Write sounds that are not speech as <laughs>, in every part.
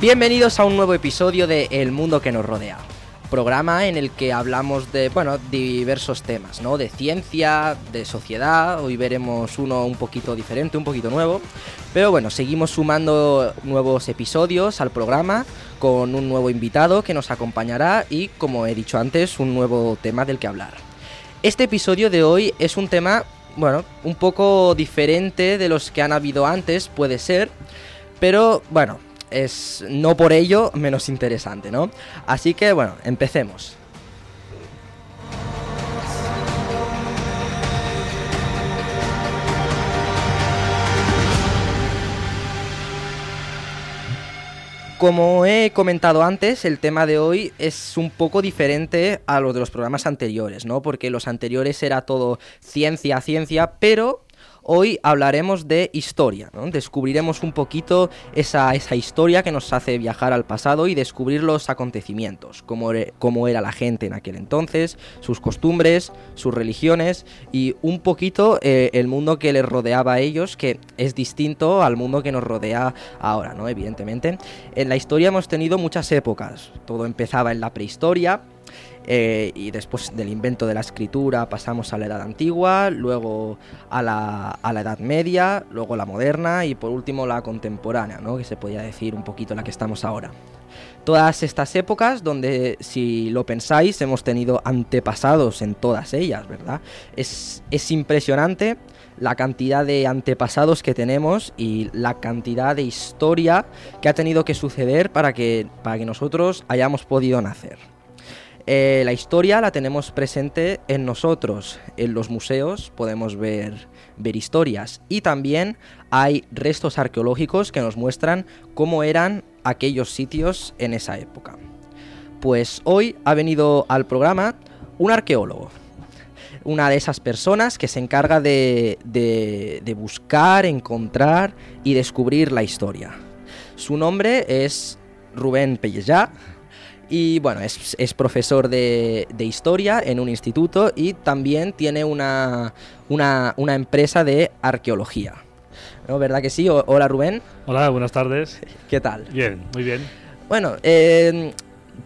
Bienvenidos a un nuevo episodio de El mundo que nos rodea. Programa en el que hablamos de, bueno, diversos temas, ¿no? De ciencia, de sociedad. Hoy veremos uno un poquito diferente, un poquito nuevo. Pero bueno, seguimos sumando nuevos episodios al programa con un nuevo invitado que nos acompañará y, como he dicho antes, un nuevo tema del que hablar. Este episodio de hoy es un tema, bueno, un poco diferente de los que han habido antes, puede ser. Pero bueno, es no por ello menos interesante, ¿no? Así que bueno, empecemos. Como he comentado antes, el tema de hoy es un poco diferente a lo de los programas anteriores, ¿no? Porque los anteriores era todo ciencia, ciencia, pero Hoy hablaremos de historia, descubriremos un poquito esa, historia que nos hace viajar al pasado y descubrir los acontecimientos, cómo, cómo era la gente en aquel entonces, sus costumbres, sus religiones y un poquito eh, el mundo que les rodeaba a ellos, que es distinto al mundo que nos rodea ahora, ¿no? evidentemente. En la historia hemos tenido muchas épocas, todo empezaba en la prehistoria, eh, y después del invento de la escritura pasamos a la edad antigua, luego a la, a la, edad media, luego la moderna y por último la contemporánea, ¿no? que se podría decir un poquito la que estamos ahora. Todas estas épocas donde, si lo pensáis, hemos tenido antepasados en todas ellas, ¿verdad? Es, es impresionante la cantidad de antepasados que tenemos y la cantidad de historia que ha tenido que suceder para que, para que nosotros hayamos podido nacer. Eh, la historia la tenemos presente en nosotros, en los museos podemos ver, ver historias y también hay restos arqueológicos que nos muestran cómo eran aquellos sitios en esa época. Pues hoy ha venido al programa un arqueólogo, una de esas personas que se encarga de, de, buscar, encontrar y descubrir la historia. Su nombre es Rubén Pellejá y bueno, es, profesor de, historia en un instituto y también tiene una, una, empresa de arqueología. ¿No? ¿Verdad que sí? hola Rubén. Hola, buenas tardes. ¿Qué tal? Bien, muy bien. Bueno, eh,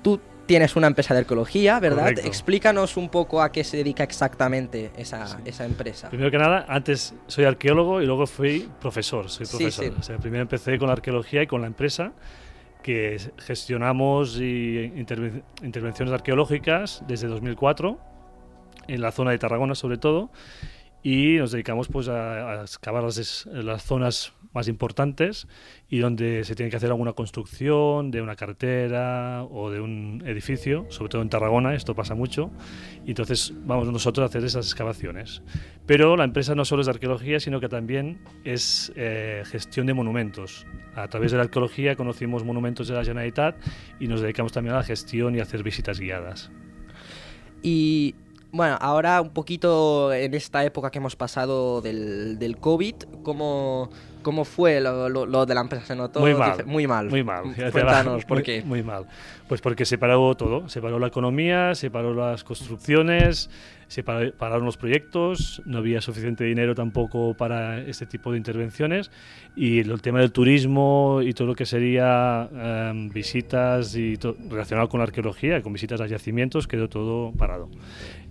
tú tienes una empresa de arqueología, ¿verdad? Explícanos un poco a qué se dedica exactamente esa, esa, empresa. Primero que nada, antes soy arqueólogo y luego fui profesor. Soy profesor. O sea, primero empecé con la arqueología y con la empresa que gestionamos intervenciones arqueológicas desde 2004, en la zona de Tarragona sobre todo, y nos dedicamos pues a, excavar las, las, zonas más importantes y donde se tiene que hacer alguna construcción de una carretera o de un edificio, sobre todo en Tarragona, esto pasa mucho, y entonces vamos nosotros a hacer esas excavaciones. Pero la empresa no solo es de arqueología, sino que también es eh, gestión de monumentos. A través de la arqueología conocimos monumentos de la Generalitat y nos dedicamos también a la gestión y a hacer visitas guiadas. Y bueno, ahora un poquito en esta época que hemos pasado del, del COVID, ¿cómo, ¿cómo fue lo, lo, de la empresa? ¿Se notó? Muy mal. Muy mal. Muy mal. Cuéntanos, ¿por qué? Muy mal. Pues porque se paró todo. Se paró la economía, se paró las construcciones, se pararon los proyectos, no había suficiente dinero tampoco para este tipo de intervenciones y el tema del turismo y todo lo que sería em, visitas y relacionado con la arqueología, con visitas a yacimientos, quedó todo parado.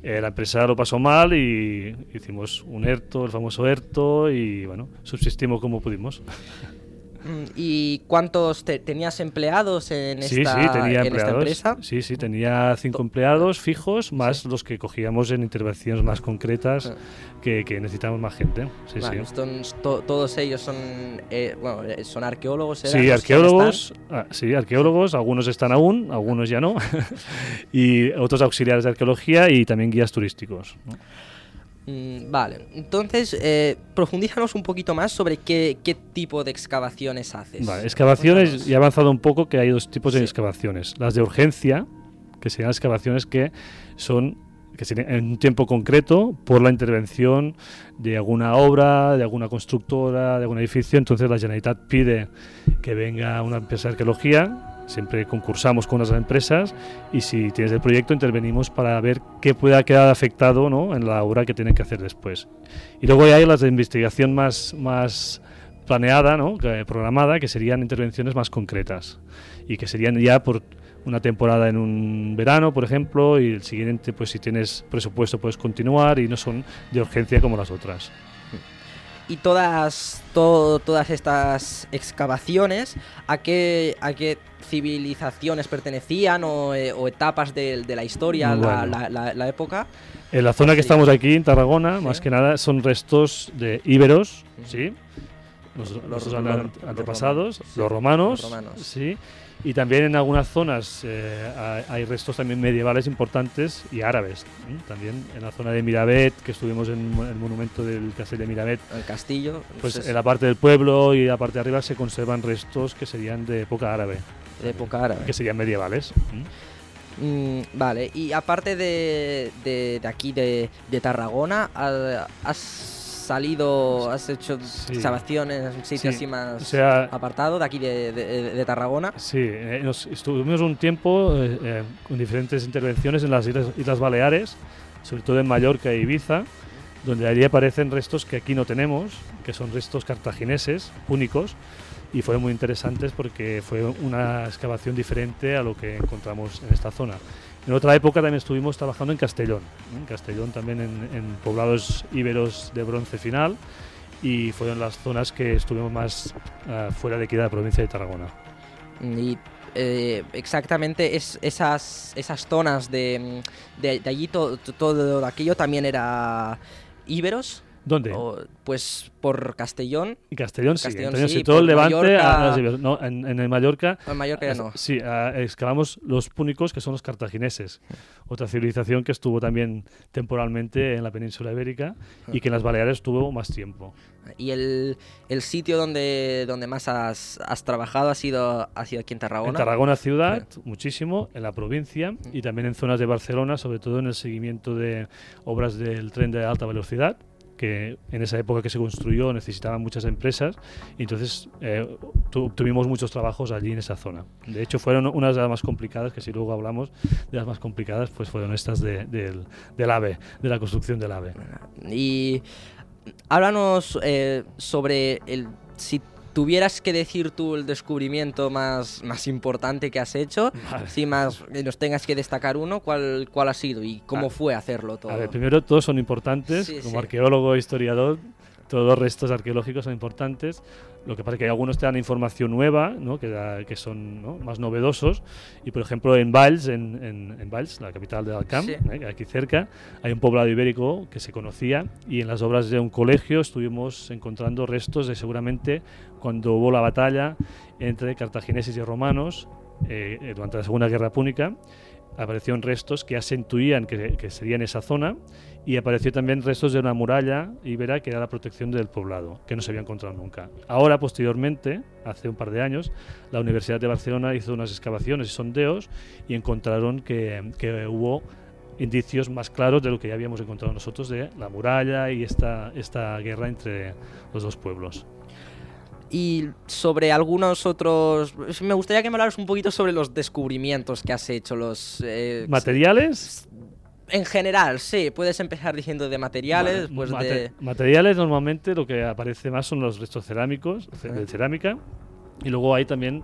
Eh, la empresa lo pasó mal y hicimos un ERTO, el famoso ERTO, y bueno, subsistimos como pudimos. Mm, ¿Y cuántos tenías empleados en, esta, sí, sí, tenía en esta empresa? Sí, sí, tenía cinco empleados fijos, más los que cogíamos en intervenciones más concretas ah. que, que, necesitamos más gente. Sí, sí. todos ellos son, eh, bueno, eh, son arqueólogos. Sí, arqueólogos, ah, sí, arqueólogos, algunos están aún, algunos ya no, <laughs> y otros auxiliares de arqueología y también guías turísticos. Mm, vale, entonces eh, profundízanos un poquito más sobre qué, qué tipo de excavaciones haces. Vale, excavaciones, y he avanzado un poco que hay dos tipos de excavaciones. Las de urgencia, que serían excavaciones que son que en un tiempo concreto por la intervención de alguna obra, de alguna constructora, de algún edificio. Entonces la Generalitat pide que venga una empresa de arqueología. Siempre concursamos con las empresas y si tienes el proyecto intervenimos para ver qué pueda quedar afectado ¿no? en la obra que tienen que hacer después. Y luego hay las de investigación más, más planeada, ¿no? programada, que serían intervenciones más concretas y que serían ya por una temporada en un verano, por ejemplo, y el siguiente, pues si tienes presupuesto, puedes continuar y no son de urgencia como las otras. Y todas, todas estas excavaciones, ¿a qué, a qué civilizaciones pertenecían o, eh, etapas de, la historia, la, época? En la zona que estamos aquí, en Tarragona, más que nada son restos de íberos, ¿sí? Los, antepasados, los, romanos, los romanos, sí y también en algunas zonas eh, hay restos también medievales importantes y árabes. También en la zona de Miravet, que estuvimos en el monumento del castillo de Miravet. El castillo. Pues en la parte del pueblo y la parte de arriba se conservan restos que serían de época árabe. De época árabe. Que serían medievales. Mm, vale, y aparte de, de, aquí, de, de Tarragona, ¿has salido, has hecho excavaciones en un sitio así más apartado de aquí de, Tarragona. Sí, eh, estuvimos un tiempo eh, eh, con diferentes intervenciones en las islas, Baleares, sobre todo en Mallorca e Ibiza, donde allí aparecen restos que aquí no tenemos, que son restos cartagineses únicos, y fueron muy interesantes porque fue una excavación diferente a lo que encontramos en esta zona. En otra época también estuvimos trabajando en Castellón, en Castellón también en, poblados íberos de bronce final y fueron las zonas que estuvimos más ah, fuera de aquí de la provincia de Tarragona. Y eh, exactamente es, esas, esas zonas de, de, allí, todo aquello también era íberos. ¿Dónde? pues por Castellón. Y Castellón, sí. sí, todo el Levante. no, en, en, el Mallorca. En Mallorca ya no. Sí, excavamos los púnicos, que son los cartagineses. Otra civilización que estuvo también temporalmente en la península ibérica y que en las Baleares estuvo más tiempo. ¿Y el, el sitio donde, donde más has, has, trabajado ha sido, ha sido aquí en Tarragona? En Tarragona ciudad, muchísimo, en la provincia y también en zonas de Barcelona, sobre todo en el seguimiento de obras del tren de alta velocidad que en esa época que se construyó necesitaban muchas empresas y entonces eh, tuvimos muchos trabajos allí en esa zona. De hecho, fueron unas de las más complicadas, que si luego hablamos de las más complicadas, pues fueron estas de, del AVE, de la construcción del AVE. Y háblanos eh, sobre el si tuvieras que decir tú el descubrimiento más, más importante que has hecho, si más nos tengas que destacar uno, ¿cuál, cuál ha sido y cómo fue hacerlo todo? A ver, primero todos son importantes, como arqueólogo e historiador, todos los restos arqueológicos son importantes. Lo que pasa es que algunos te dan información nueva, ¿no? que, que son más novedosos. Y por ejemplo, en Valls, en, en, Valls, la capital de Alcam, ¿eh? aquí cerca, hay un poblado ibérico que se conocía. Y en las obras de un colegio estuvimos encontrando restos de seguramente cuando hubo la batalla entre cartagineses y romanos eh, durante la Segunda Guerra Púnica aparecieron restos que acentuían que, que sería en esa zona y apareció también restos de una muralla ibera que era la protección del poblado, que no se había encontrado nunca. Ahora, posteriormente, hace un par de años, la Universidad de Barcelona hizo unas excavaciones y sondeos y encontraron que, que hubo indicios más claros de lo que ya habíamos encontrado nosotros de la muralla y esta, esta guerra entre los dos pueblos y sobre algunos otros... Me gustaría que me hablaras un poquito sobre los descubrimientos que has hecho, los... Eh, ¿Materiales? En general, sí. Puedes empezar diciendo de materiales, pues de... Materiales normalmente lo que aparece más son los restos cerámicos, de cerámica. Y luego hay también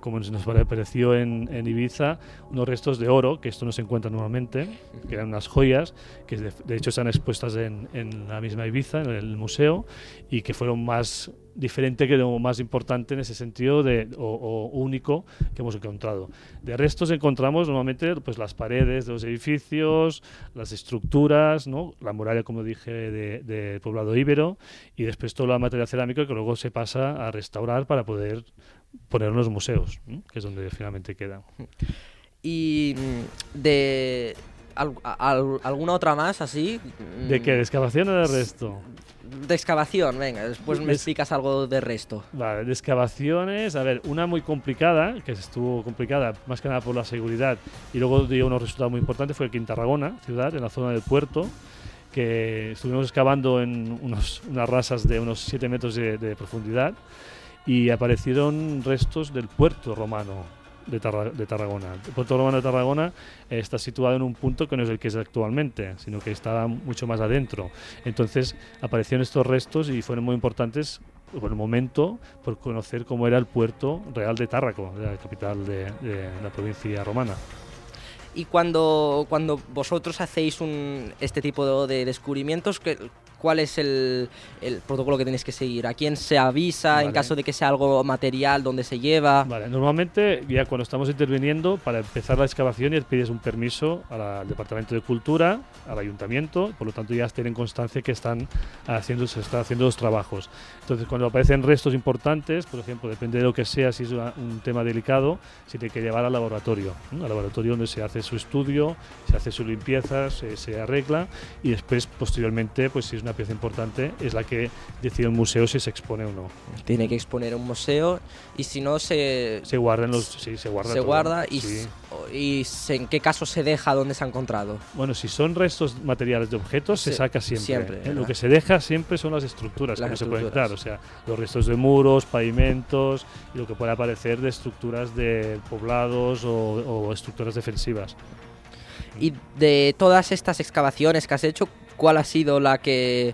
como nos pareció en, en, Ibiza, unos restos de oro, que esto no se encuentra normalmente, que eran unas joyas, que de, hecho están expuestas en, en, la misma Ibiza, en el museo, y que fueron más diferente que lo más importante en ese sentido de, o, único que hemos encontrado. De restos encontramos normalmente pues, las paredes de los edificios, las estructuras, la muralla, como dije, del de poblado íbero, y después toda la materia cerámica que luego se pasa a restaurar para poder poner en los museos, que es donde finalmente queda. Y mm, de ¿Alguna otra más así? ¿De qué? ¿De excavación o de resto? De excavación, venga, después me explicas algo de resto. Vale, de excavaciones, a ver, una muy complicada, que estuvo complicada más que nada por la seguridad, y luego dio unos resultados muy importantes, fue aquí en Tarragona, ciudad, en la zona del puerto, que estuvimos excavando en unos, unas rasas de unos 7 metros de profundidad y aparecieron restos del puerto romano de, Tarragona. El puerto romano de Tarragona está situado en un punto que no es el que es actualmente, sino que estaba mucho más adentro. Entonces aparecieron estos restos y fueron muy importantes por el momento por conocer cómo era el puerto real de Tárraco, la capital de, la provincia romana. Y cuando, cuando vosotros hacéis este tipo de, de descubrimientos, cuál es el, protocolo que tenéis que seguir, a quién se avisa en caso de que sea algo material, dónde se lleva. Vale, normalmente ya cuando estamos interviniendo para empezar la excavación ya pides un permiso al Departamento de Cultura, al Ayuntamiento, por lo tanto ya tienen constancia que están haciendo, se están haciendo los trabajos. Entonces cuando aparecen restos importantes, por ejemplo, depende de lo que sea, si es un tema delicado, se tiene que llevar al laboratorio, al laboratorio donde se hace su estudio, se hace su limpieza, se, se arregla y después posteriormente, pues si es una pieza importante, es la que decide el museo si se expone o no. Tiene que exponer un museo y si no se... Se guardan los... Sí, se guarda. Se guarda y, y en qué caso se deja donde se ha encontrado. Bueno, si son restos materiales de objetos, se, saca siempre. ¿eh? Lo que se deja siempre son las estructuras que se pueden entrar, o sea, los restos de muros, pavimentos y lo que puede aparecer de estructuras de poblados o, o estructuras defensivas. Y de todas estas excavaciones que has hecho, ¿cuál ha sido la que,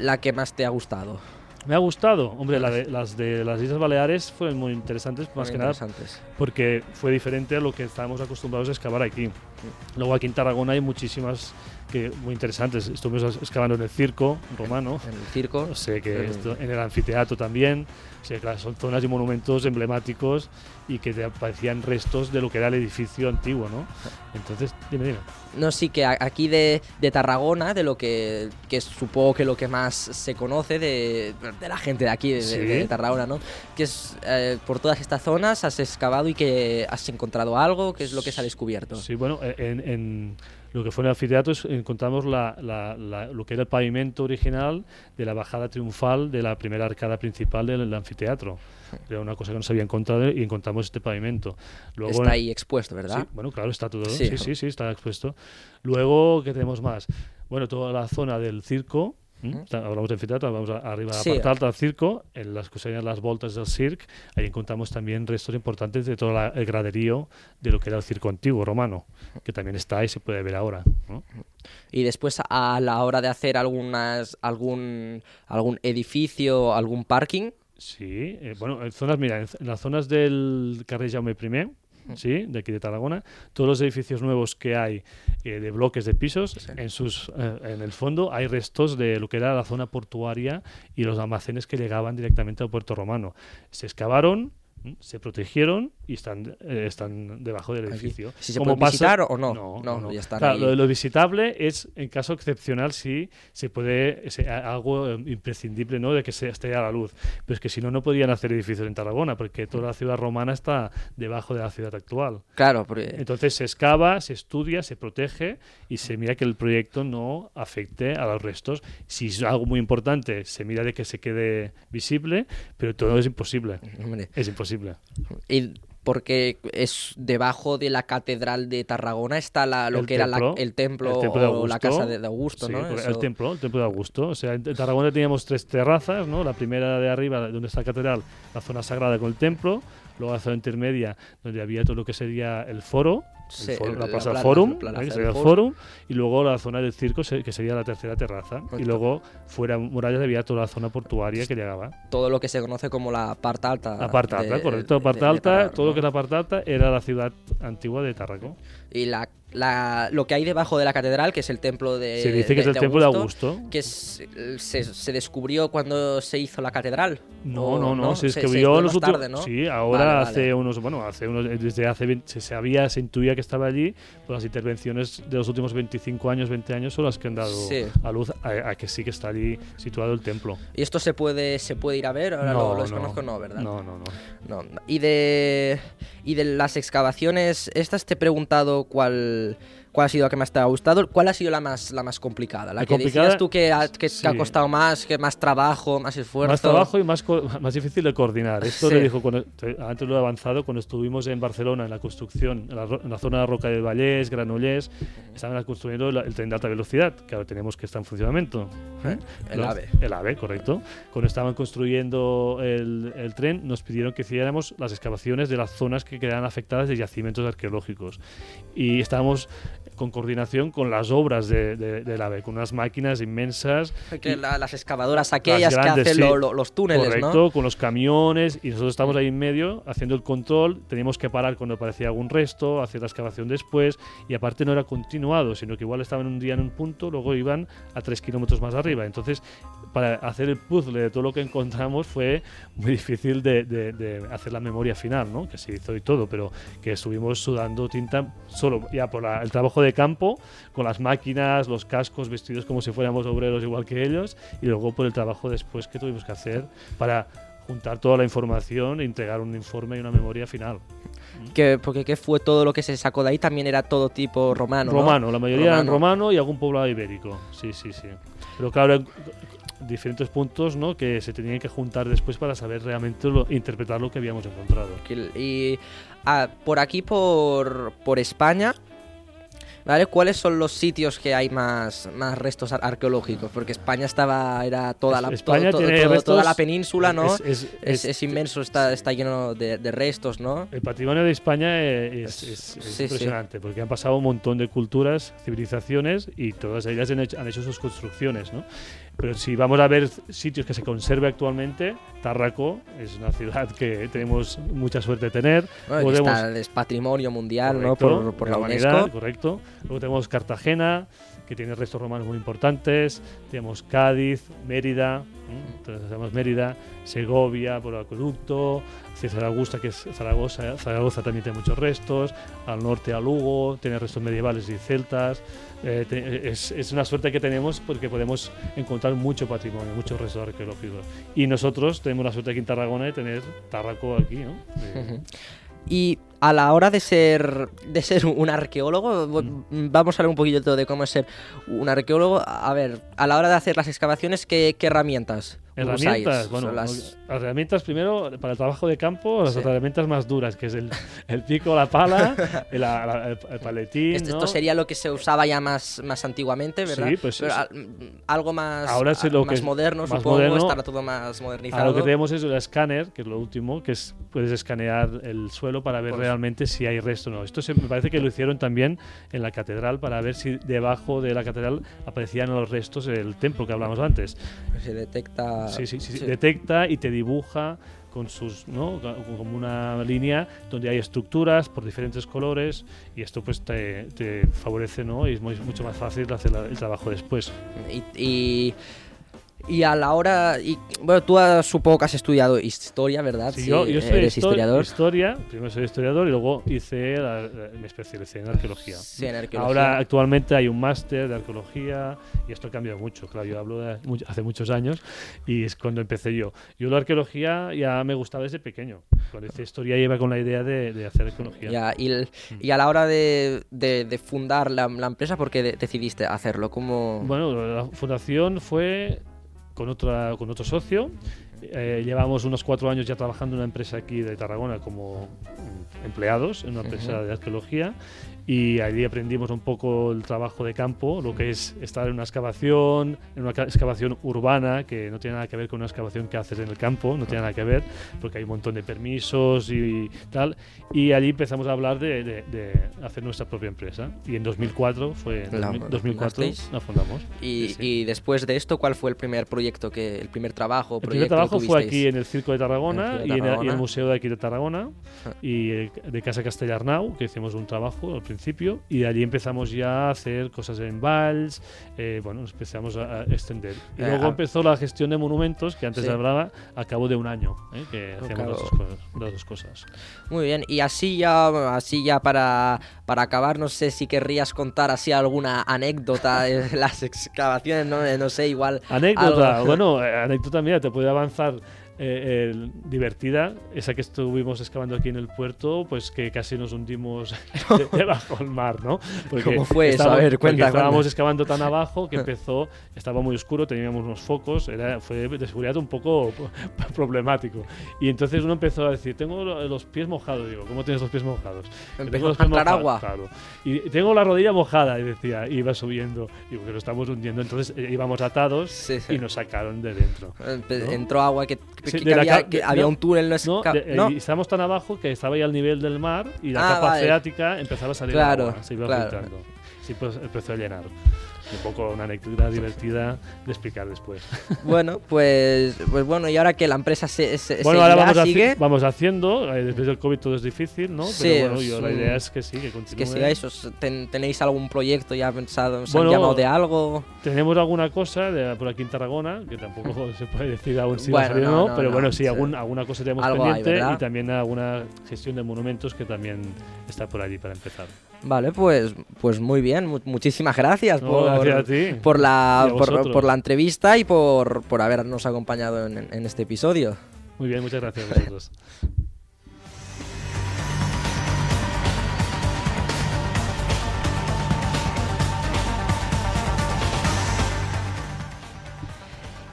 la que más te ha gustado? Me ha gustado, hombre, las de las Islas Baleares fueron muy interesantes, más que nada porque fue diferente a lo que estábamos acostumbrados a excavar aquí. Luego aquí en Tarragona hay muchísimas que muy interesantes. Estuvimos excavando en el circo romano. En el circo. Sé que en el anfiteatro también. sé que son zonas y monumentos emblemáticos y que te aparecían restos de lo que era el edificio antiguo, ¿no? Entonces, dime, dime. No, sí, que aquí de, de Tarragona, de lo que, que, supongo que lo que más se conoce de, de la gente de aquí, de, Tarragona, ¿no? Que es eh, por todas estas zonas has excavado y que has encontrado algo, ¿qué es lo que se ha descubierto? Sí, bueno, en lo que fue el anfiteatro encontramos lo que era el pavimento original de la bajada triunfal de la primera arcada principal del, anfiteatro. Era una cosa que no se había encontrado y encontramos este pavimento. Luego, está ahí expuesto, ¿verdad? Sí, bueno, claro, está todo. Sí. sí, sí, está expuesto. Luego, ¿qué tenemos más? Bueno, toda la zona del circo, Hablamos de anfiteatro, vamos arriba a la parte alta del circo, en las que serían las voltas del circo, ahí encontramos también restos importantes de todo el graderío de lo que era el circo antiguo romano, que también está ahí, se puede ver ahora. Y después a la hora de hacer algunas, algún, algún edificio, algún parking. Sí, eh, bueno, en zonas, mira, en, las zonas del Carrer Jaume I, ¿sí? de aquí de Tarragona, todos los edificios nuevos que hay eh, de bloques de pisos, en, sus, eh, en el fondo hay restos de lo que era la zona portuaria y los almacenes que llegaban directamente al puerto romano. Se excavaron, se protegieron y están, eh, están debajo del edificio. ¿Si se puede visitar o no? No, no, ya están Lo, visitable es en caso excepcional si se puede, es algo eh, imprescindible ¿no? de que se esté a la luz. Pero es que si no, no podrían hacer edificios en Tarragona porque toda la ciudad romana está debajo de la ciudad actual. Claro. Porque... Entonces se excava, se estudia, se protege y se mira que el proyecto no afecte a los restos. Si es algo muy importante, se mira de que se quede visible, pero todo es imposible. Es imposible. Y porque es debajo de la catedral de Tarragona está la, lo que era el templo, o la casa de, Augusto, ¿no? El templo, el templo de Augusto. O sea, en Tarragona teníamos tres terrazas, ¿no? La primera de arriba, donde está la catedral, la zona sagrada con el templo, luego la zona intermedia, donde había todo lo que sería el foro, la plaza del Forum, el Forum, y luego la zona del circo, que sería la tercera terraza. Y luego fuera murallas había toda la zona portuaria que llegaba. Todo lo que se conoce como la parte alta. La parte alta, correcto. La parte alta, todo lo que es la parte alta era la ciudad antigua de Tarraco. Y la la, lo que hay debajo de la catedral, que es el templo de. Se dice que es el templo de Augusto. Que se, se, descubrió cuando se hizo la catedral. No, no, no, se descubrió los últimos. ¿no? Sí, ahora hace unos. Bueno, hace unos. Desde hace. se sabía, se intuía que estaba allí. Pues las intervenciones de los últimos 25 años, 20 años son las que han dado a luz a, que sí que está allí situado el templo. ¿Y esto se puede, se puede ir a ver? Ahora lo, desconozco, no, ¿verdad? No, no, no. no. Y, de, y de las excavaciones, estas te he preguntado cuál el ¿Cuál ha sido la que más te ha gustado? ¿Cuál ha sido la más, la más complicada? La, La que complicada, decías tú que ha, que sí. te ha costado más, que más trabajo, más esfuerzo. Más trabajo y más, más difícil de coordinar. Esto Sí. lo dijo cuando- te- antes lo he avanzado cuando estuvimos en Barcelona en la construcción, en la, en la zona de Roca del Vallés, Granollers, estaban construyendo el tren de alta velocidad, que ahora tenemos que está en funcionamiento. ¿Eh? El Los- AVE. El AVE, correcto. Cuando estaban construyendo el, el tren, nos pidieron que hiciéramos las excavaciones de las zonas que quedaban afectadas de yacimientos arqueológicos. Y estábamos con coordinación con las obras de, de- del AVE, con unas máquinas inmensas. Que la- las excavadoras aquellas grandes, que hacen sí. lo- lo- los túneles, Correcto, ¿no? con los camiones y nosotros estamos ahí en medio haciendo el control, teníamos que parar cuando aparecía algún resto, hacer la excavación después y aparte no era continuado, sino que igual estaban un día en un punto, luego iban a tres kilómetros más arriba. Entonces, para hacer el puzzle de todo lo que encontramos fue muy difícil de, de- de hacer la memoria final, ¿no? que se hizo y todo, pero que estuvimos sudando tinta solo ya por la- el trabajo de campo, con las máquinas, los cascos, vestidos como si fuéramos obreros igual que ellos, y luego por el trabajo después que tuvimos que hacer para juntar toda la información e entregar un informe y una memoria final. Que, porque ¿qué fue todo lo que se sacó de ahí? También era todo tipo romano, ¿no? romano, la mayoría eran Romano. romano y algún poblado ibérico. Sí, sí, sí. Pero claro, diferentes puntos ¿no? que se tenían que juntar después para saber realmente lo- interpretar lo que habíamos encontrado. Y ah, por aquí, por, por España, ¿vale? ¿Cuáles son los sitios que hay más, más restos ar- arqueológicos? Porque España estaba, era toda la, Es- España todo- tiene todo- restos- toda la península, ¿no? Es- es- Es, es- inmenso, está, está lleno de, de restos, ¿no? El patrimonio de España es, Sí, sí. impresionante porque han pasado un montón de culturas, civilizaciones y todas ellas han hecho, han hecho sus construcciones. ¿no? Pero si vamos a ver sitios que se conserve actualmente, Tárraco es una ciudad que tenemos mucha suerte de tener. ¿no? Y Podemos- está- es patrimonio mundial, ¿no? Correcto, Por, por de la humanidad, UNESCO. Correcto. Luego tenemos Cartagena, que tiene restos romanos muy importantes. Tenemos Cádiz, Mérida, ¿m? entonces tenemos Mérida, Segovia por el acueducto, hacia Zaragoza, que es Zaragoza, Zaragoza también tiene muchos restos, al norte a Lugo, tiene restos medievales y celtas. Eh, te- es, es una suerte que tenemos porque podemos encontrar mucho patrimonio, muchos restos arqueológicos. Y nosotros tenemos la suerte aquí en Tarragona de tener Tarraco aquí, ¿no? De-. <laughs> Y a la hora de ser, de ser un arqueólogo, vo- vamos a hablar un poquito de cómo es ser un arqueólogo. A ver, a la hora de hacer las excavaciones, ¿qué, qué herramientas? Herramientas, bueno, las... herramientas primero para el trabajo de campo, las Sí. herramientas más duras, que es el, el pico, la pala, <laughs> el, el- el paletín. Esto, ¿no? esto sería lo que se usaba ya más, más antiguamente, ¿verdad? Sí, pues Pero es- al- algo más, Ahora es lo más que es moderno, más supongo, moderno. estará todo más Ah, modernizado. lo que tenemos es el escáner, que es lo último, que es puedes escanear el suelo para ver Pues- realmente si hay resto o no. Esto se, me parece que lo hicieron también en la catedral para ver si debajo de la catedral aparecían los restos del templo que hablamos antes. Se detecta... Sí, sí, sí, sí. sí. Detecta y te dibuja con sus, ¿no? Como una línea donde hay estructuras por diferentes colores y esto pues te, te favorece, ¿no? Y es muy- mucho más fácil hacer la- el trabajo después. Y, y, y a la hora... Y, bueno, tú has- supongo que has estudiado historia, ¿verdad? Sí, yo, yo soy eres histo- historiador. historia, primero soy historiador y luego hice la- la- me especialicé en arqueología. Sí, en arqueología. Ahora actualmente hay un máster de arqueología y esto ha cambiado mucho. Claro, yo hablo de hace muchos años y es cuando empecé yo. Yo la arqueología ya me gustaba desde pequeño. Cuando hice historia iba con la idea de, de hacer arqueología. Ya, y, el- Mm. y a la hora de, de- de fundar la, la empresa, ¿por qué de- decidiste hacerlo? ¿Cómo...? Bueno, la fundación fue con, otra, con otro socio. Eh, llevamos unos cuatro años ya trabajando en una empresa aquí de Tarragona como empleados en una empresa de arqueología y allí aprendimos un poco el trabajo de campo, lo que es estar en una excavación, en una ca- excavación urbana que no tiene nada que ver con una excavación que haces en el campo, no tiene nada que ver porque hay un montón de permisos y tal. Y allí empezamos a hablar de, de- de hacer nuestra propia empresa y en 2004 fue en La 2000 2004 fundasteis. la fundamos. y, sí, y después de esto, ¿cuál fue el primer proyecto, que el primer trabajo? El primer trabajo fue aquí en el Circo de Tarragona, el Circo de y, en el, y Tarragona. el Museo de aquí de Tarragona Ah. y eh, de Casa Castellarnau, que hicimos un trabajo al principio y de allí empezamos ya a hacer cosas en Vals, eh, bueno, nos empezamos a, a extender. Y Eh, luego ah. empezó la gestión de monumentos, que antes Sí. hablaba, a cabo de un año, eh, que hacíamos las dos, cosas, las dos cosas. Muy bien, y así ya, así ya para, para acabar, no sé si querrías contar así alguna anécdota de <laughs> las excavaciones, no, no sé, igual... Anécdota, algo- bueno, eh, anécdota, mira, te puede avanzar eh, eh, divertida, esa que estuvimos excavando aquí en el puerto, pues que casi nos hundimos <laughs> debajo del mar, ¿no? Porque ¿Cómo fue eso? A ver, cuenta. Estábamos excavando tan abajo que <laughs> empezó, estaba muy oscuro, teníamos unos focos, era, fue de seguridad un poco <laughs> problemático. Y entonces uno empezó a decir, tengo los pies mojados, digo, ¿cómo tienes los pies mojados? Empezó a entrar agua. Claro. Y tengo la rodilla mojada, y decía, iba subiendo, digo, que lo estamos hundiendo. Entonces eh, íbamos atados y nos sacaron de dentro. Entró agua que que, había, un túnel. No, no, estábamos tan abajo que estaba ya al nivel del mar y la ah, capa freática empezaba a salir claro, agua, se iba filtrando. Sí, pues empezó a llenar un poco una anécdota divertida de explicar después. Bueno, pues, pues bueno, y ahora que la empresa se, se bueno, ahora vamos, sigue... vamos haciendo, eh, después del COVID todo es difícil, ¿no? Pero bueno, yo, la idea es que sí, que continúe. que sigáis, ¿tenéis algún proyecto ya pensado, ¿os han llamado de algo? Tenemos alguna cosa de, por aquí en Tarragona, que tampoco <laughs> se puede decir aún si bueno, va a salir o no, pero bueno, sí, algún, alguna cosa tenemos pendiente y también alguna gestión de monumentos que también está por allí para empezar. Vale, pues, pues muy bien. muchísimas gracias, por, gracias la, por, la entrevista y por, por habernos acompañado en, en, este episodio. Muy bien, muchas gracias a vosotros.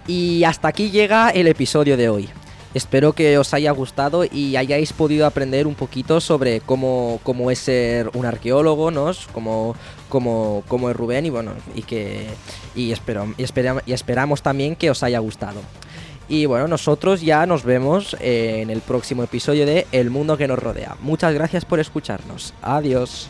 Y hasta aquí llega el episodio de hoy. Espero que os haya gustado y hayáis podido aprender un poquito sobre cómo, cómo es ser un arqueólogo, ¿no? Como, como, como es Rubén y bueno, y que y, espero, y, y esperamos también que os haya gustado. Y bueno, nosotros ya nos vemos en el próximo episodio de El mundo que nos rodea. Muchas gracias por escucharnos. Adiós.